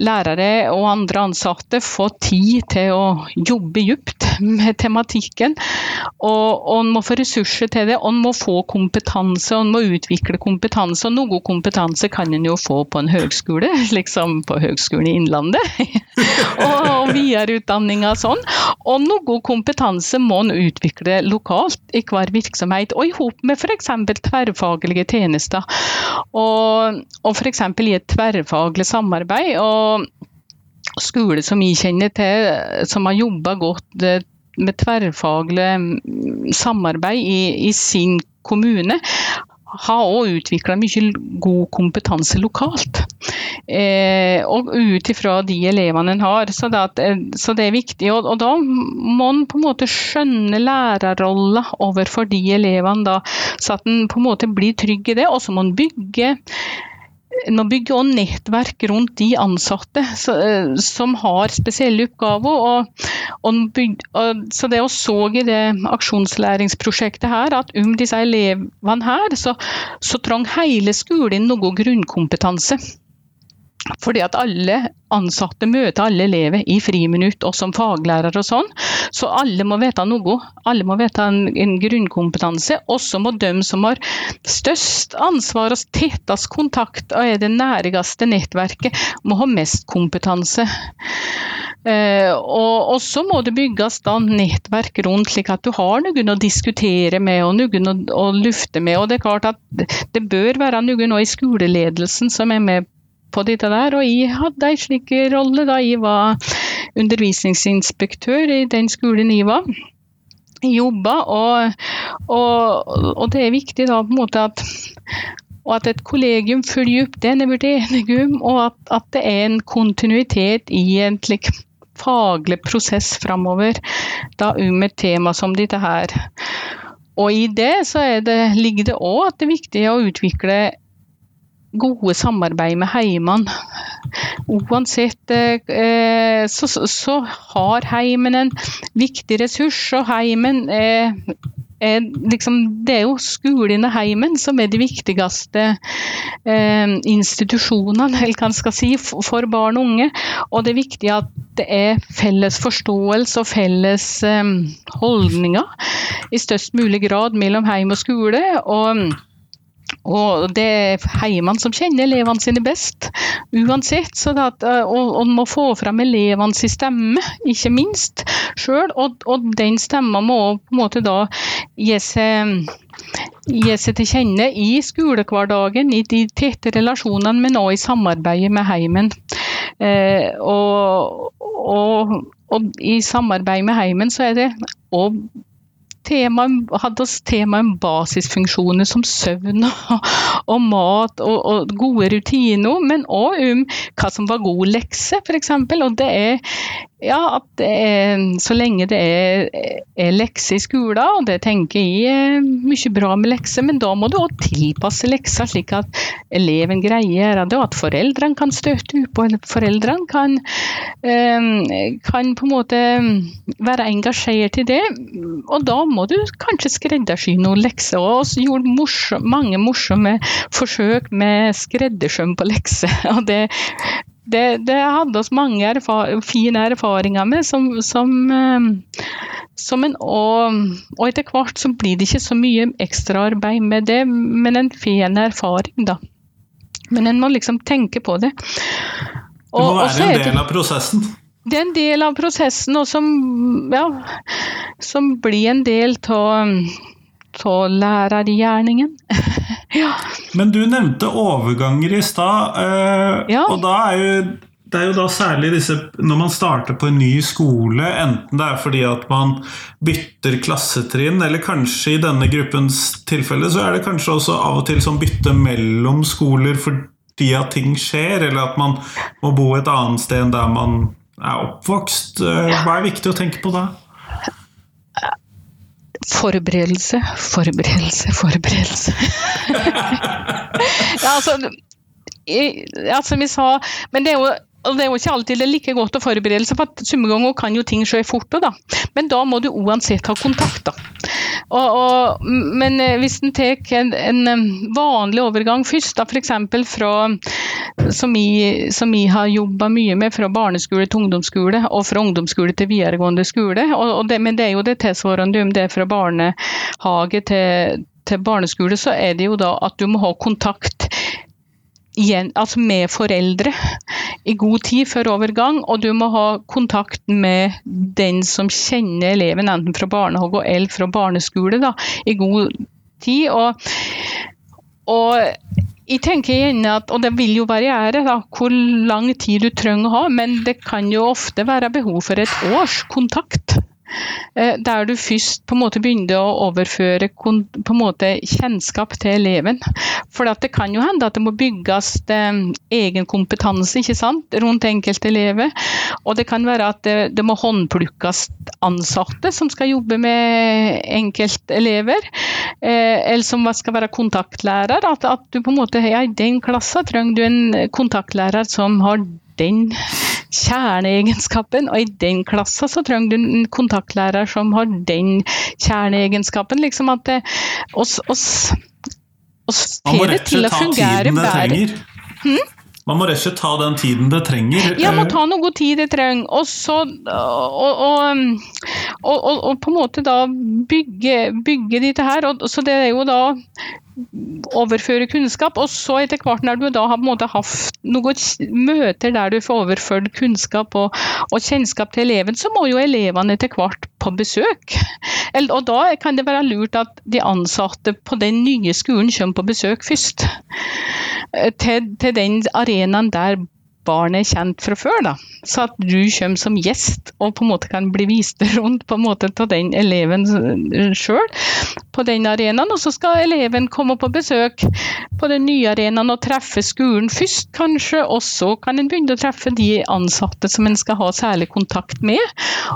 Speaker 2: lærere og andre ansatte få tid til å jobbe dypt med tematikken. Og, og en må få ressurser til det, og en må få kompetanse, og en må utvikle kompetanse. Og noe kompetanse kan en jo få på en høgskole, liksom på Høgskolen i Innlandet. og og videreutdanninga sånn. Og noe kompetanse må en utvikle lokalt i hver virksomhet, og i hop med f.eks. tverrfaglige tjenester. Og, og f.eks. i et tverrfaglig samarbeid. og skole som jeg kjenner til, som har jobba godt eh, med tverrfaglig mm, samarbeid i, i sin kommune, har òg utvikla mye god kompetanse lokalt. Eh, og ut ifra de elevene en har. Så det, eh, så det er viktig. Og, og, da må en på en måte skjønne lærerrolla overfor de elevene, da, så at en på en måte blir trygg i det. Og så må en bygge nå bygger også nettverk rundt de ansatte så, som har spesielle oppgaver. Og, og bygge, og, så det å så i det aksjonslæringsprosjektet her, at om disse elevene her, så, så trenger hele skolen noe grunnkompetanse. Fordi at alle ansatte møter alle elever i friminutt og som faglærer og sånn. Så alle må vite noe. Alle må vite en, en grunnkompetanse. Også må de som har størst ansvar og tettest kontakt og er det nærmeste nettverket, må ha mest kompetanse. Eh, og, så må det bygges da nettverk rundt, slik at du har noen å diskutere med og noen å, å lufte med. Og det er klart at det bør være noen i skoleledelsen som er med på dette der. Og jeg hadde en slik rolle da jeg var undervisningsinspektør i den skolen jeg var. Jobba, og, og, og, det er viktig da på en måte at og at et kollegium følger opp det en er blitt enige om, og at, at, det er en kontinuitet i en slik faglig prosess framover da om et tema som dette her. Og i det så det, ligger det òg at det er viktig å utvikle gode samarbeid med heimene. Uansett eh, så, så, har heimen en viktig ressurs, og heimen er, er liksom, det er jo skolen og heimen som er de viktigste eh, institusjonene eller hva skal si, for barn og unge. Og det er viktig at det er felles forståelse og felles eh, holdninger i størst mulig grad mellom heim og skole. og og det er heimene som kjenner elevene sine best, uansett. Så at, eh, og, og må få fram elevene sin stemme, ikke minst, sjøl. Og, og, den stemma må på en måte da gi seg, gi seg til kjenne i skolehverdagen, i de tette relasjonene, men òg i samarbeidet med heimen. Eh, og, og, i samarbeid med heimen så er det òg tema, hadde oss tema om basisfunksjoner som søvn og, og mat og, og, gode rutiner, men òg om hva som var god lekse, f.eks. Og det er ja, er, så lenge det er, er lekser i skolen, og det tenker jeg er mye bra med lekser, men da må du òg tilpasse lekser slik at eleven greier det, og at foreldrene kan støtte på. foreldrene kan, eh, kan på en måte være engasjert i det. Og da må du kanskje skreddersy noen lekser. Og vi gjorde morsom, mange morsomme forsøk med skreddersøm på lekser. Og det, det, det hadde oss mange erfar fine erfaringer med, som, som, eh, som en, og, og, etter hvert så blir det ikke så mye ekstraarbeid med det, men en fin erfaring, da. Men en må liksom tenke på det.
Speaker 1: Og, det må være en del av prosessen?
Speaker 2: Det er en del av prosessen, og som, ja, som blir en del av lærergjerningen.
Speaker 1: ja. Men du nevnte overganger i stad, eh, ja. og da er jo det er jo da særlig disse når man starter på en ny skole, enten det er fordi at man bytter klassetrinn, eller kanskje i denne gruppens tilfelle så er det kanskje også av og til sånn bytte mellom skoler fordi at ting skjer, eller at man må bo et annet sted enn der man er oppvokst. Eh, hva er viktig å tenke på da?
Speaker 2: Forberedelse, forberedelse, forberedelse. ja, altså, ja, som vi sa, men det er jo Det er jo ikke alltid det er like godt å forberede seg, for summe ganger kan jo ting skje fort. Da. Men da må du uansett ha kontakt. da. Og, og, men eh, hvis en tar en, en, vanlig overgang først, da f.eks. fra som vi, har jobba mye med fra barneskole til ungdomsskole, og fra ungdomsskole til videregående skole. Og, og det, men det er jo det tilsvarende om det er fra barnehage til, til barneskole, så er det jo da at du må ha kontakt altså med foreldre i god tid før overgang, og du må ha kontakt med den som kjenner eleven, enten fra barnehage eller fra barneskole, da, i god tid. Og, og jeg tenker gjerne at, og det vil jo variere da, hvor lang tid du trenger å ha, men det kan jo ofte være behov for et års kontakt. Eh, der du først på en måte begynner å overføre måte kjennskap til eleven. For det kan jo hende at det må bygges eh, egen kompetanse ikke sant, rundt enkelte elever. Og det kan være at det, det må håndplukkes ansatte som skal jobbe med enkeltelever. Eh, eller som skal være kontaktlærer. At, at du på en måte, ja, I den klassen trenger du en kontaktlærer som har den kjerneegenskapen, og i den klassen så trenger du en kontaktlærer som har den kjerneegenskapen. Liksom at det, oss, oss, oss får det til å fungere trenger.
Speaker 1: Hmm? Man må rett og slett ta den tiden det trenger.
Speaker 2: Ja, man må ta noe tid det trenger. Og så og, og, og, på en måte da bygge, bygge dette her. Og, så det er jo da overføre kunnskap. Og så etter hvert når du da har på en måte hatt noen møter der du får overført kunnskap og, og kjennskap til eleven, så må jo elevene etter hvert på besøk. Og da kan det være lurt at de ansatte på den nye skolen kommer på besøk først. Eh, til, til den arenaen der barnet er kjent fra før. da. Så at du kommer som gjest og på en måte kan bli vist rundt på en måte av den eleven sjøl på den arenaen. Og så skal eleven komme på besøk på den nye arenaen og treffe skolen først, kanskje. Og så kan en begynne å treffe de ansatte som en skal ha særlig kontakt med.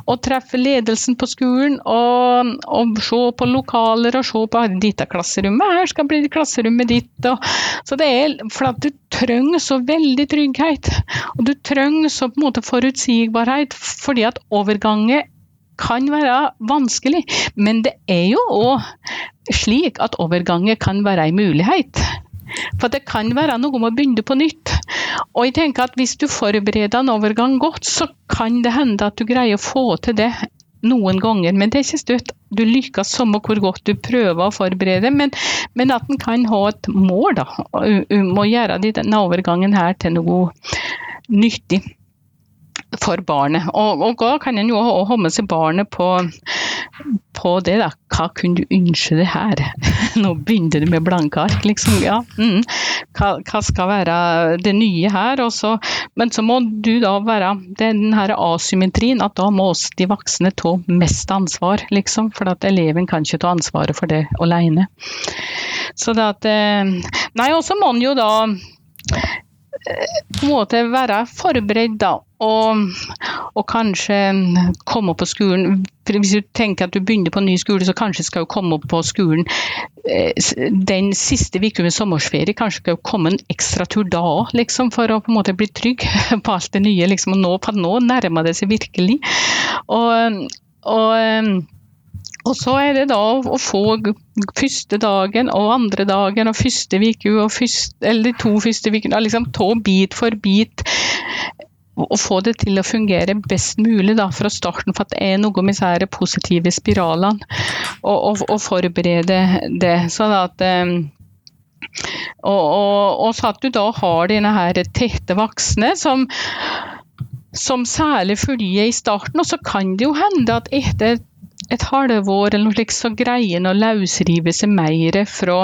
Speaker 2: Og treffe ledelsen på skolen og, og se på lokaler og se på dette klasserommet. Her skal bli klasserommet ditt. Og, så det er for at du trenger så veldig trygghet. Og du trenger så på en måte forutsigbarhet, fordi at overganger kan være vanskelig. Men det er jo òg slik at overganger kan være en mulighet. For det kan være noe med å begynne på nytt. Og jeg tenker at hvis du forbereder en overgang godt, så kan det hende at du greier å få til det noen ganger, men det er ikke støtt du lykkes samme hvor godt du prøver å forberede, men, men at en kan ha et mål da, om å gjøre denne overgangen her til noe nyttig for barnet. Og, og da kan en jo ha med seg barnet på, på det, da. Hva kunne du ønske det her? Nå begynte du med blanke ark, liksom. Ja. Mm. Hva, hva, skal være det nye her? Også, men så må du da være den her asymmetrien, at da må oss de voksne ta mest ansvar, liksom. For at eleven kan ikke ta ansvaret for det alene. Så det at eh, Nei, og så må man jo da på en måte være forberedt, da. Og, og, kanskje komme opp på skolen for Hvis du tenker at du begynner på en ny skole, så kanskje skal du komme opp på skolen eh, den siste uka med sommerferie. Kanskje skal du komme en ekstra tur da òg, liksom, for å på en måte bli trygg på alt det nye. Liksom, og nå, nå nærmer det seg virkelig. Og, og og så er det da å få første dagen og andre dagen og første uke og første, eller to første ukene, liksom ta bit for bit og få det til å fungere best mulig da, fra starten, for at det er noe med disse positive spiralene. Og, og, og, forberede det. sånn at um, og, og, så at du da har dine her tette voksne som, som særlig følger i starten. Og så kan det jo hende at etter et halvår eller noe slikt, så greier en å løsrive seg mer fra,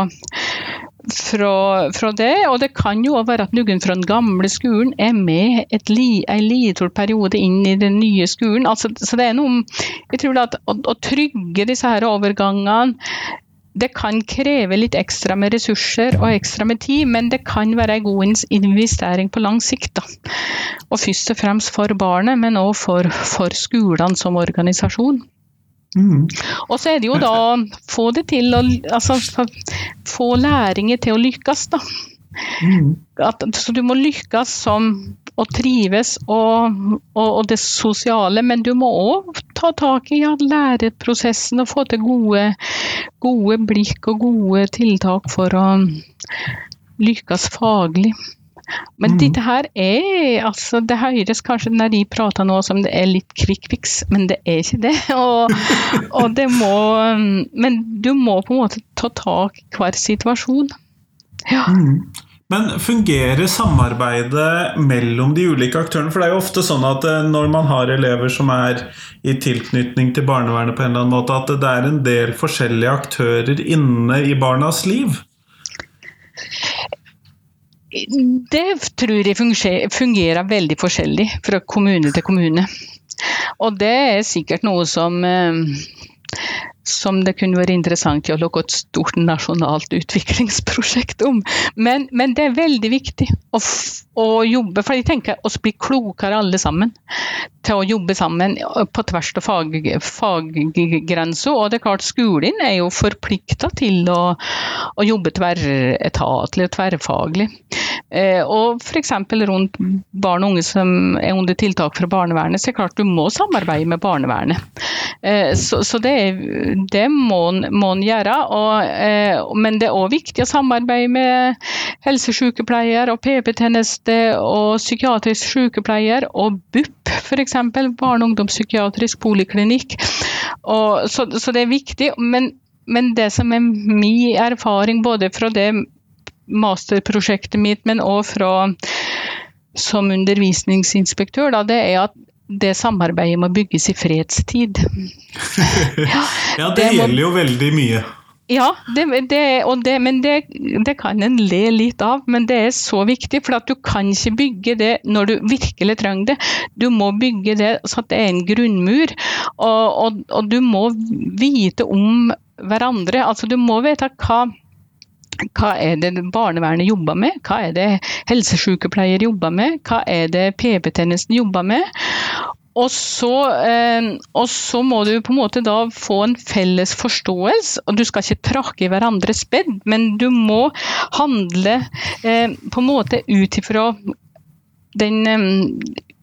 Speaker 2: fra, fra, det. Og det kan jo òg være at noen fra den gamle skolen er med et li, en liten periode inn i den nye skolen. Altså, så det er noe Jeg tror at å, å trygge disse her overgangene det kan kreve litt ekstra med ressurser og ekstra med tid, men det kan være en god investering på lang sikt. Da. Og først og fremst for barnet, men òg for, for skolene som organisasjon. Mm. Og så er det jo da å få det til å altså, få læringer til å lykkes, da. Mm. At, så du må lykkes som å trives og, og, og, det sosiale, men du må òg ta tak i ja, læreprosessen og få til gode, gode blikk og gode tiltak for å lykkes faglig. Men mm. dette her er altså Det høres kanskje når de prater nå som det er litt kvikkfiks, men det er ikke det. Og, og det må Men du må på en måte ta tak i hver situasjon. Ja.
Speaker 1: Mm. Men fungerer samarbeidet mellom de ulike aktørene? For det er jo ofte sånn at eh, når man har elever som er i tilknytning til barnevernet på en eller annen måte, at det er en del forskjellige aktører inne i barnas liv?
Speaker 2: Det tror jeg fungerer veldig forskjellig fra kommune til kommune. Og det er sikkert noe som eh, som det kunne vært interessant å lage et stort nasjonalt utviklingsprosjekt om. Men, men det er veldig viktig å, å, jobbe, for jeg tenker oss blir klokere alle sammen. Til å jobbe sammen på tvers av fag, faggrenser. Og det er klart, skolen er jo forplikta til å, å, jobbe tverretatlig og tverrfaglig. Eh, og f.eks. rundt barn og unge som er under tiltak fra barnevernet, så er det klart du må samarbeide med barnevernet. Eh, så, så det det må en gjøre. Og, eh, men det er òg viktig å samarbeide med helsesykepleier og PP-tjeneste og psykiatrisk sykepleier og BUP, f.eks. Barne- og ungdomspsykiatrisk poliklinikk. Og, så, så, det er viktig. Men, men det som er min erfaring, både fra det masterprosjektet mitt, men òg fra som undervisningsinspektør, da, det er at det samarbeidet må bygges i fredstid.
Speaker 1: Ja, ja det, det må, gjelder jo veldig mye.
Speaker 2: Ja, det, det, det, men det, kan en le litt av. Men det er så viktig, for at du kan ikke bygge det når du virkelig trenger det. Du må bygge det så at det er en grunnmur. Og, og, og du må vite om hverandre. Altså, du må vite hva hva er det barnevernet jobber med? Hva er det helsesykepleier jobber med? Hva er det PP-tjenesten jobber med? Og så, eh, og så, må du på en måte da få en felles forståelse. og Du skal ikke trakke i hverandres bed, men du må handle eh, på en måte ut ifra den eh,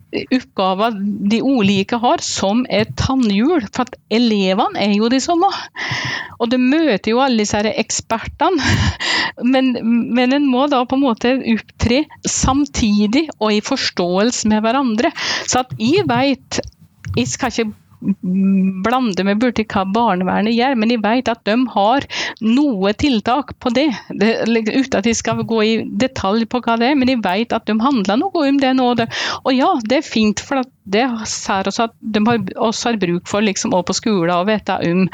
Speaker 2: oppgaver de ulike har, som et tannhjul. For at elevene er jo de samme. Og du møter jo alle disse ekspertene. Men, men en må da på en måte opptre samtidig og i forståelse med hverandre. Så at jeg vet Jeg skal ikke blande med borti hva barnevernet gjør, men jeg vet at de har noe tiltak på det. det uten at jeg skal gå i detalj på hva det er, men jeg vet at de handler noe om det nå. Og ja, det er fint, for det ser oss at de har, også har bruk for liksom, på skolen å vite om.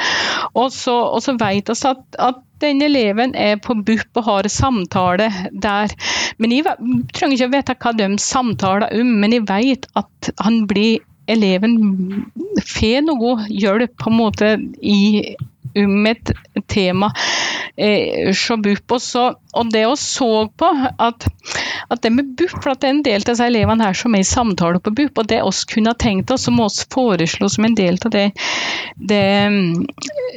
Speaker 2: Og så, og så vet vi at, at den eleven er på BUP og har samtale der. Men jeg trenger ikke å vite hva de samtaler om, men jeg vet at han blir eleven får noe hjelp på en måte i om et tema eh, BUP. Og, det å så på at, at det med BUP, for at det er en del av disse elevene her som er i samtale på BUP, og det oss kunne tenkt oss, som oss foreslo som en del av det, det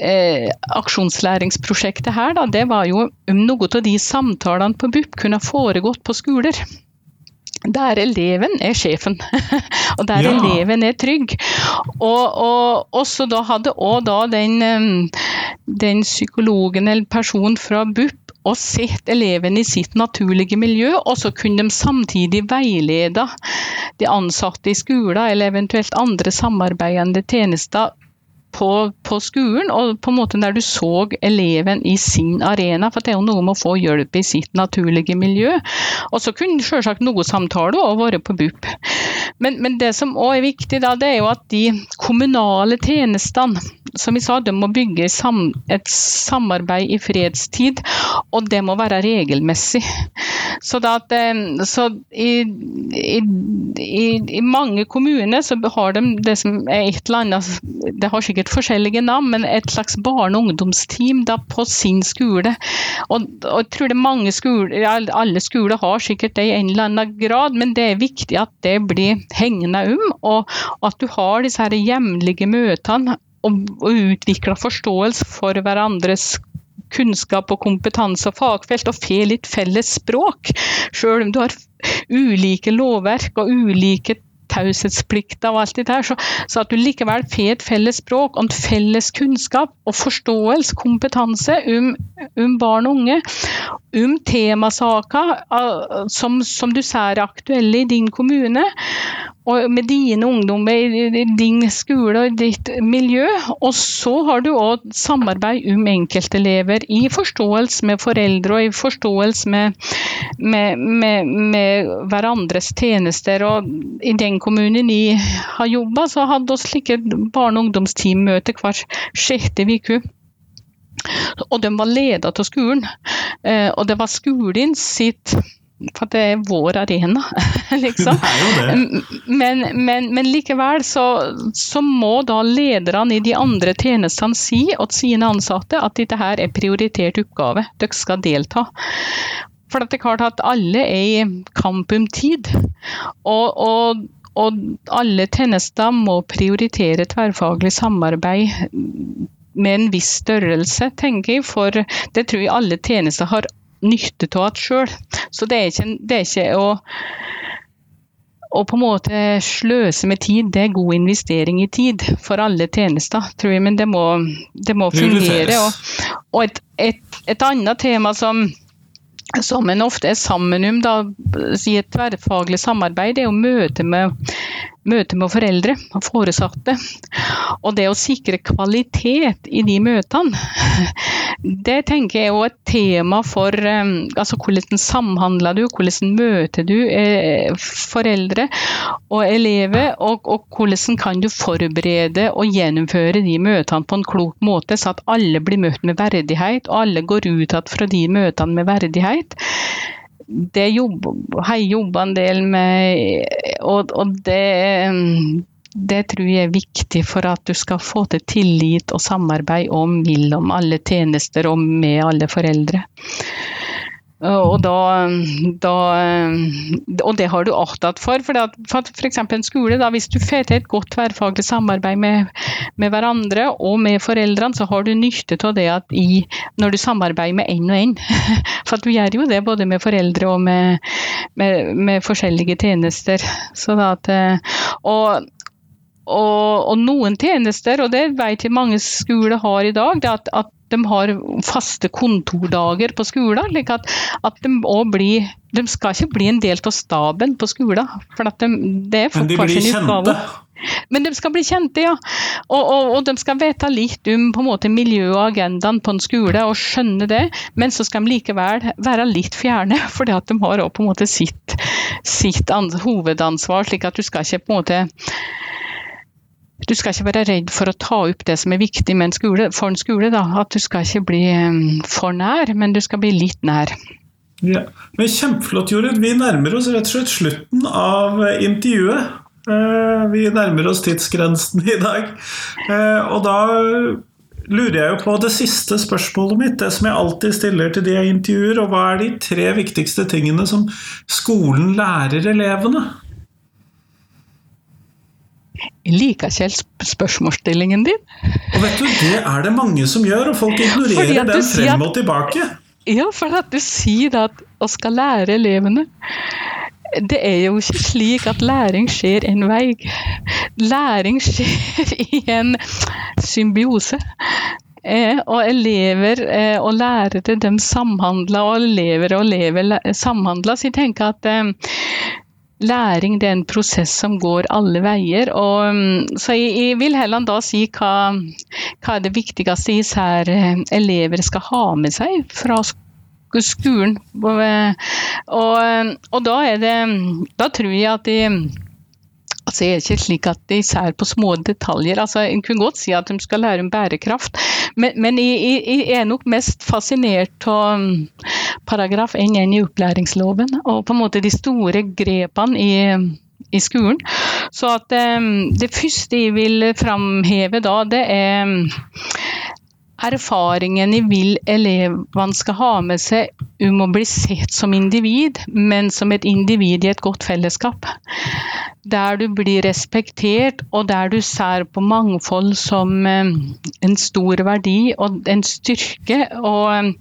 Speaker 2: eh, aksjonslæringsprosjektet her, da, det var jo om noe av de samtalene på BUP kunne foregått på skoler der eleven er sjefen, og der ja. eleven er trygg. Og, og også da hadde òg da den, den psykologen eller personen fra BUP og sett eleven i sitt naturlige miljø, og så kunne de samtidig veilede de ansatte i skolen eller eventuelt andre samarbeidende tjenester på, på, skolen, og på en måte der du så eleven i sin arena. For det er jo noe med å få hjelp i sitt naturlige miljø. Og så kunne selvsagt noe samtale òg vært på BUP. Men, men det som òg er viktig, da, det er jo at de kommunale tjenestene som vi sa, de må bygge et samarbeid i fredstid, og det må være regelmessig. Så, da at, eh, så i, i, i, i, mange kommuner så har de det som er et eller annet Det har sikkert forskjellige navn, men et slags barne- og ungdomsteam da, på sin skole. Og, og jeg tror det mange skoler, Alle skoler har sikkert det i en eller annen grad, men det er viktig at det blir hengende om, og at du har disse her jevnlige møtene og, og utvikle forståelse for hverandres kunnskap og kompetanse og fagfelt, og får litt felles språk. Selv om du har ulike lovverk og ulike taushetsplikter og alt det der, så, så, at du likevel får et felles språk og en felles kunnskap og forståelse, kompetanse om, om barn og unge, om temasaker uh, som, som, du ser er aktuelle i din kommune, og med dine ungdommer i din skole og ditt miljø. Og så har du òg samarbeid om enkeltelever i forståelse med foreldre og i forståelse med, med, med, med hverandres tjenester. Og i den kommunen jeg har jobba, så hadde vi slike barne- og ungdomsteammøter hver sjette uke. Og de var ledet av skolen. Eh, og det var skolen sitt for det er vår arena, liksom. Men, men, men, likevel så, så, må da lederne i de andre tjenestene si til sine ansatte at dette her er prioritert oppgave, dere skal delta. For det er klart at alle er i kamp om tid. Og, og, og alle tjenester må prioritere tverrfaglig samarbeid med en viss størrelse, tenker jeg. For det tror jeg alle tjenester har nytte av at sjøl. Så det er ikke, det er ikke å å på en måte sløse med tid, det er god investering i tid for alle tjenester, tror jeg. Men det må, det må fungere. Og, og et, et, et, annet tema som, som en ofte er sammen om da, i et tverrfaglig samarbeid, det er å møte med møte med foreldre og foresatte. Og det å sikre kvalitet i de møtene, det tenker jeg er et tema for um, altså hvordan samhandler du, hvordan møter du eh, foreldre og elever, og, og, hvordan kan du forberede og gjennomføre de møtene på en klok måte, så at alle blir møtt med verdighet, og alle går ut igjen fra de møtene med verdighet det jobb, har jeg jobba en del med, og, og det, det tror jeg er viktig for at du skal få til tillit og samarbeid om mellom alle tjenester og med alle foreldre. Og, da, da, og det har du avtalt for. For f.eks. en skole, da, hvis du får til et godt tverrfaglig samarbeid med, med, hverandre og med foreldrene, så har du nytte av det at i, når du samarbeider med én og én. For du gjør jo det både med foreldre og med, med, med forskjellige tjenester. At, og, og, og, noen tjenester, og det vet jeg mange skoler har i dag, det at, at de har faste kontordager på skolen. Like at, at de, blir, de skal ikke bli en del av staben på skolen. For de, det er
Speaker 1: Men de blir kjente?
Speaker 2: Men de skal bli kjente, ja. Og, og, og, de skal vite litt om på en måte agendaen på en skole og skjønne det, men så skal de likevel være litt fjerne, at de har også på en måte sitt, sitt hovedansvar. slik at du skal ikke på en måte du skal ikke være redd for å ta opp det som er viktig en skole, for en skole. Da. At du skal ikke bli for nær, men du skal bli litt nær.
Speaker 1: Ja. Men Kjempeflott, Jorunn. Vi nærmer oss rett og slett slutten av intervjuet. Eh, vi nærmer oss tidsgrensen i dag. Eh, og da lurer jeg jo på det siste spørsmålet mitt, det som jeg alltid stiller til de jeg intervjuer. Og hva er de tre viktigste tingene som skolen lærer elevene?
Speaker 2: Jeg liker ikke spørsmålsstillingen din.
Speaker 1: Og vet du, Det er det mange som gjør, og folk ignorerer den frem og tilbake.
Speaker 2: Ja, for at du sier at å skal lære elevene Det er jo ikke slik at læring skjer en vei. Læring skjer i en symbiose. Eh, og elever eh, og lærere de samhandler, og elever og elever samhandler. Så jeg tenker at eh, læring er en prosess som går alle veier. Og, mm, så jeg, jeg, vil heller da si hva, hva er det viktigste især eh, elever skal ha med seg fra skolen. Og, og, og da er det Da tror jeg at de Altså, det er ikke slik at de ser på små detaljer. Altså, en kunne godt si at de skal lære om bærekraft, men, men jeg, jeg, er nok mest fascinert av mm, paragraf 1 i opplæringsloven, og på en måte de store grepene i, i skolen. Så at um, det første jeg vil framheve da, det er mm, erfaringen jeg vil elevene skal ha med seg om å bli sett som individ, men som et individ i et godt fellesskap. Der du blir respektert, og der du ser på mangfold som eh, en stor verdi og en styrke. Og,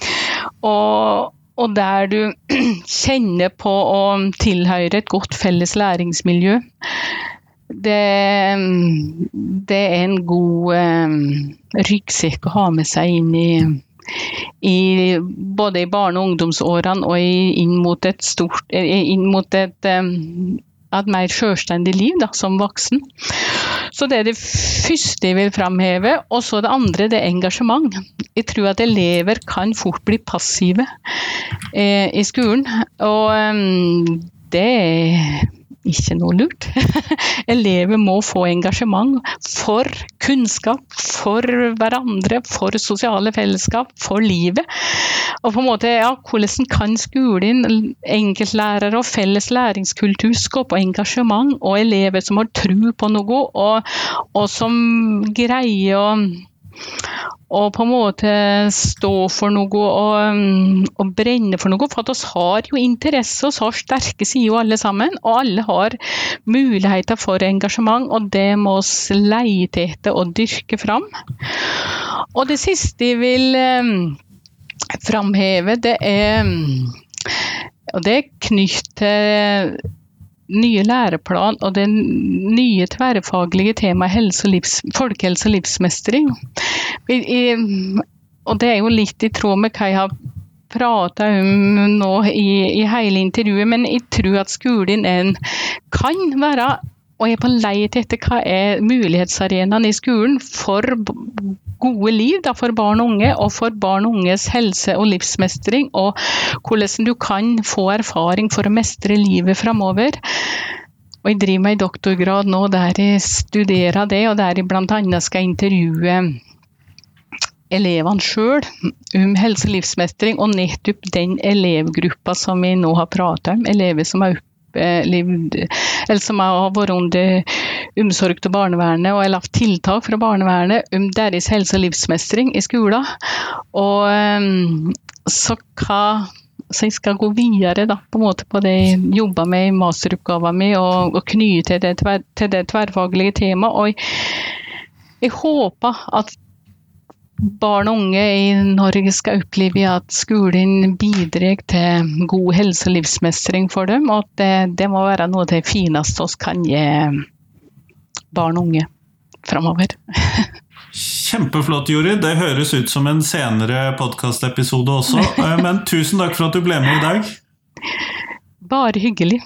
Speaker 2: og, og der du kjenner på å tilhøre et godt felles læringsmiljø det, det, er en god eh, ryggsekk å ha med seg inn i, i både i barne- og ungdomsårene og i, inn mot et, stort, inn mot et, et mer selvstendig liv da, som voksen. Så det er det første jeg vil framheve. Og så det andre, det er engasjement. Jeg tror at elever kan fort bli passive eh, i skolen. Og um, det ikke noe lurt. Elever må få engasjement for kunnskap, for hverandre, for sosiale fellesskap, for livet. Og på en måte, ja, Hvordan kan skolen, enkeltlærere og felles læringskultur skape engasjement, og elever som har tro på noe, og, og som greier å og på en måte stå for noe og, mm, og brenne for noe. For at oss har jo interesse, vi har sterke sider alle sammen. Og alle har muligheter for engasjement, og det må vi leite etter og dyrke fram. Og det siste jeg vil um, framheve, det er mm, og det er knyttet til nye læreplan og det nye tverrfaglige temaet helse livs, folkehelse og livsmestring. I, i, og det er jo litt i tråd med hva jeg har prata om nå i, i, hele intervjuet, men jeg tror at skolen en, kan være og er på leit etter hva er mulighetsarenaen i skolen for gode liv da, for barn og unge, og for barn og unges helse og livsmestring, og hvordan du kan få erfaring for å mestre livet framover. Og jeg driver med en doktorgrad nå der jeg studerer det, og der jeg bl.a. skal intervjue elevene sjøl om helse- og livsmestring, og nettopp den elevgruppa som vi nå har pratet om, elever som er opplevd eller som har vært under omsorg til barnevernet og har lagt tiltak fra barnevernet om deres helse- og livsmestring i skolen. Og um, så hva så jeg skal gå videre da, på, en måte på det jeg jobber med i masteroppgaven min, og, og knytte det til, til det tverrfaglige temaet. Og jeg, jeg håper at barn og unge i Norge skal oppleve at skolen bidrar til god helse- og livsmestring for dem, og at det, det må være noe av det fineste vi kan gi barn og unge framover.
Speaker 1: Kjempeflott, Jori. Det høres ut som en senere podkastepisode også. Eh, men tusen takk for at du ble med i dag.
Speaker 2: Bare hyggelig.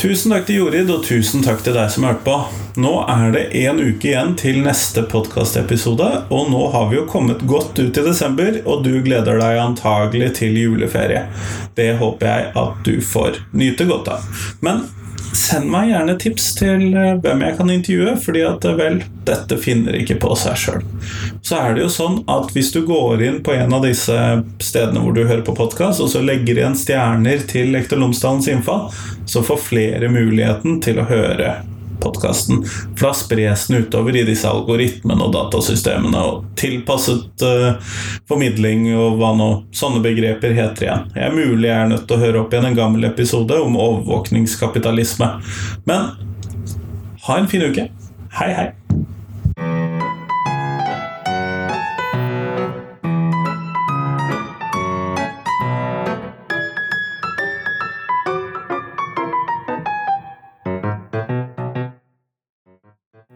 Speaker 1: Tusen takk til Jorid, og tusen takk til deg som hørte på. Nå er det én uke igjen til neste podkastepisode, og nå har vi jo kommet godt ut i desember, og du gleder deg antagelig til juleferie. Det håper jeg at du får nyte godt av. Men send meg gjerne tips til eh, hvem jeg kan intervjue, fordi at eh, vel, dette finner ikke på seg sjøl. Så er det jo sånn at hvis du går inn på en av disse stedene hvor du hører på podkast, og så legger igjen stjerner til Lektor Lomsdalens innfall, så får flere muligheten til å høre podkasten. For da spres utover i disse algoritmene og datasystemene, og tilpasset uh, formidling og hva nå sånne begreper heter igjen. Jeg er mulig jeg er nødt til å høre opp igjen en gammel episode om overvåkningskapitalisme. Men ha en fin uke. Hei, hei.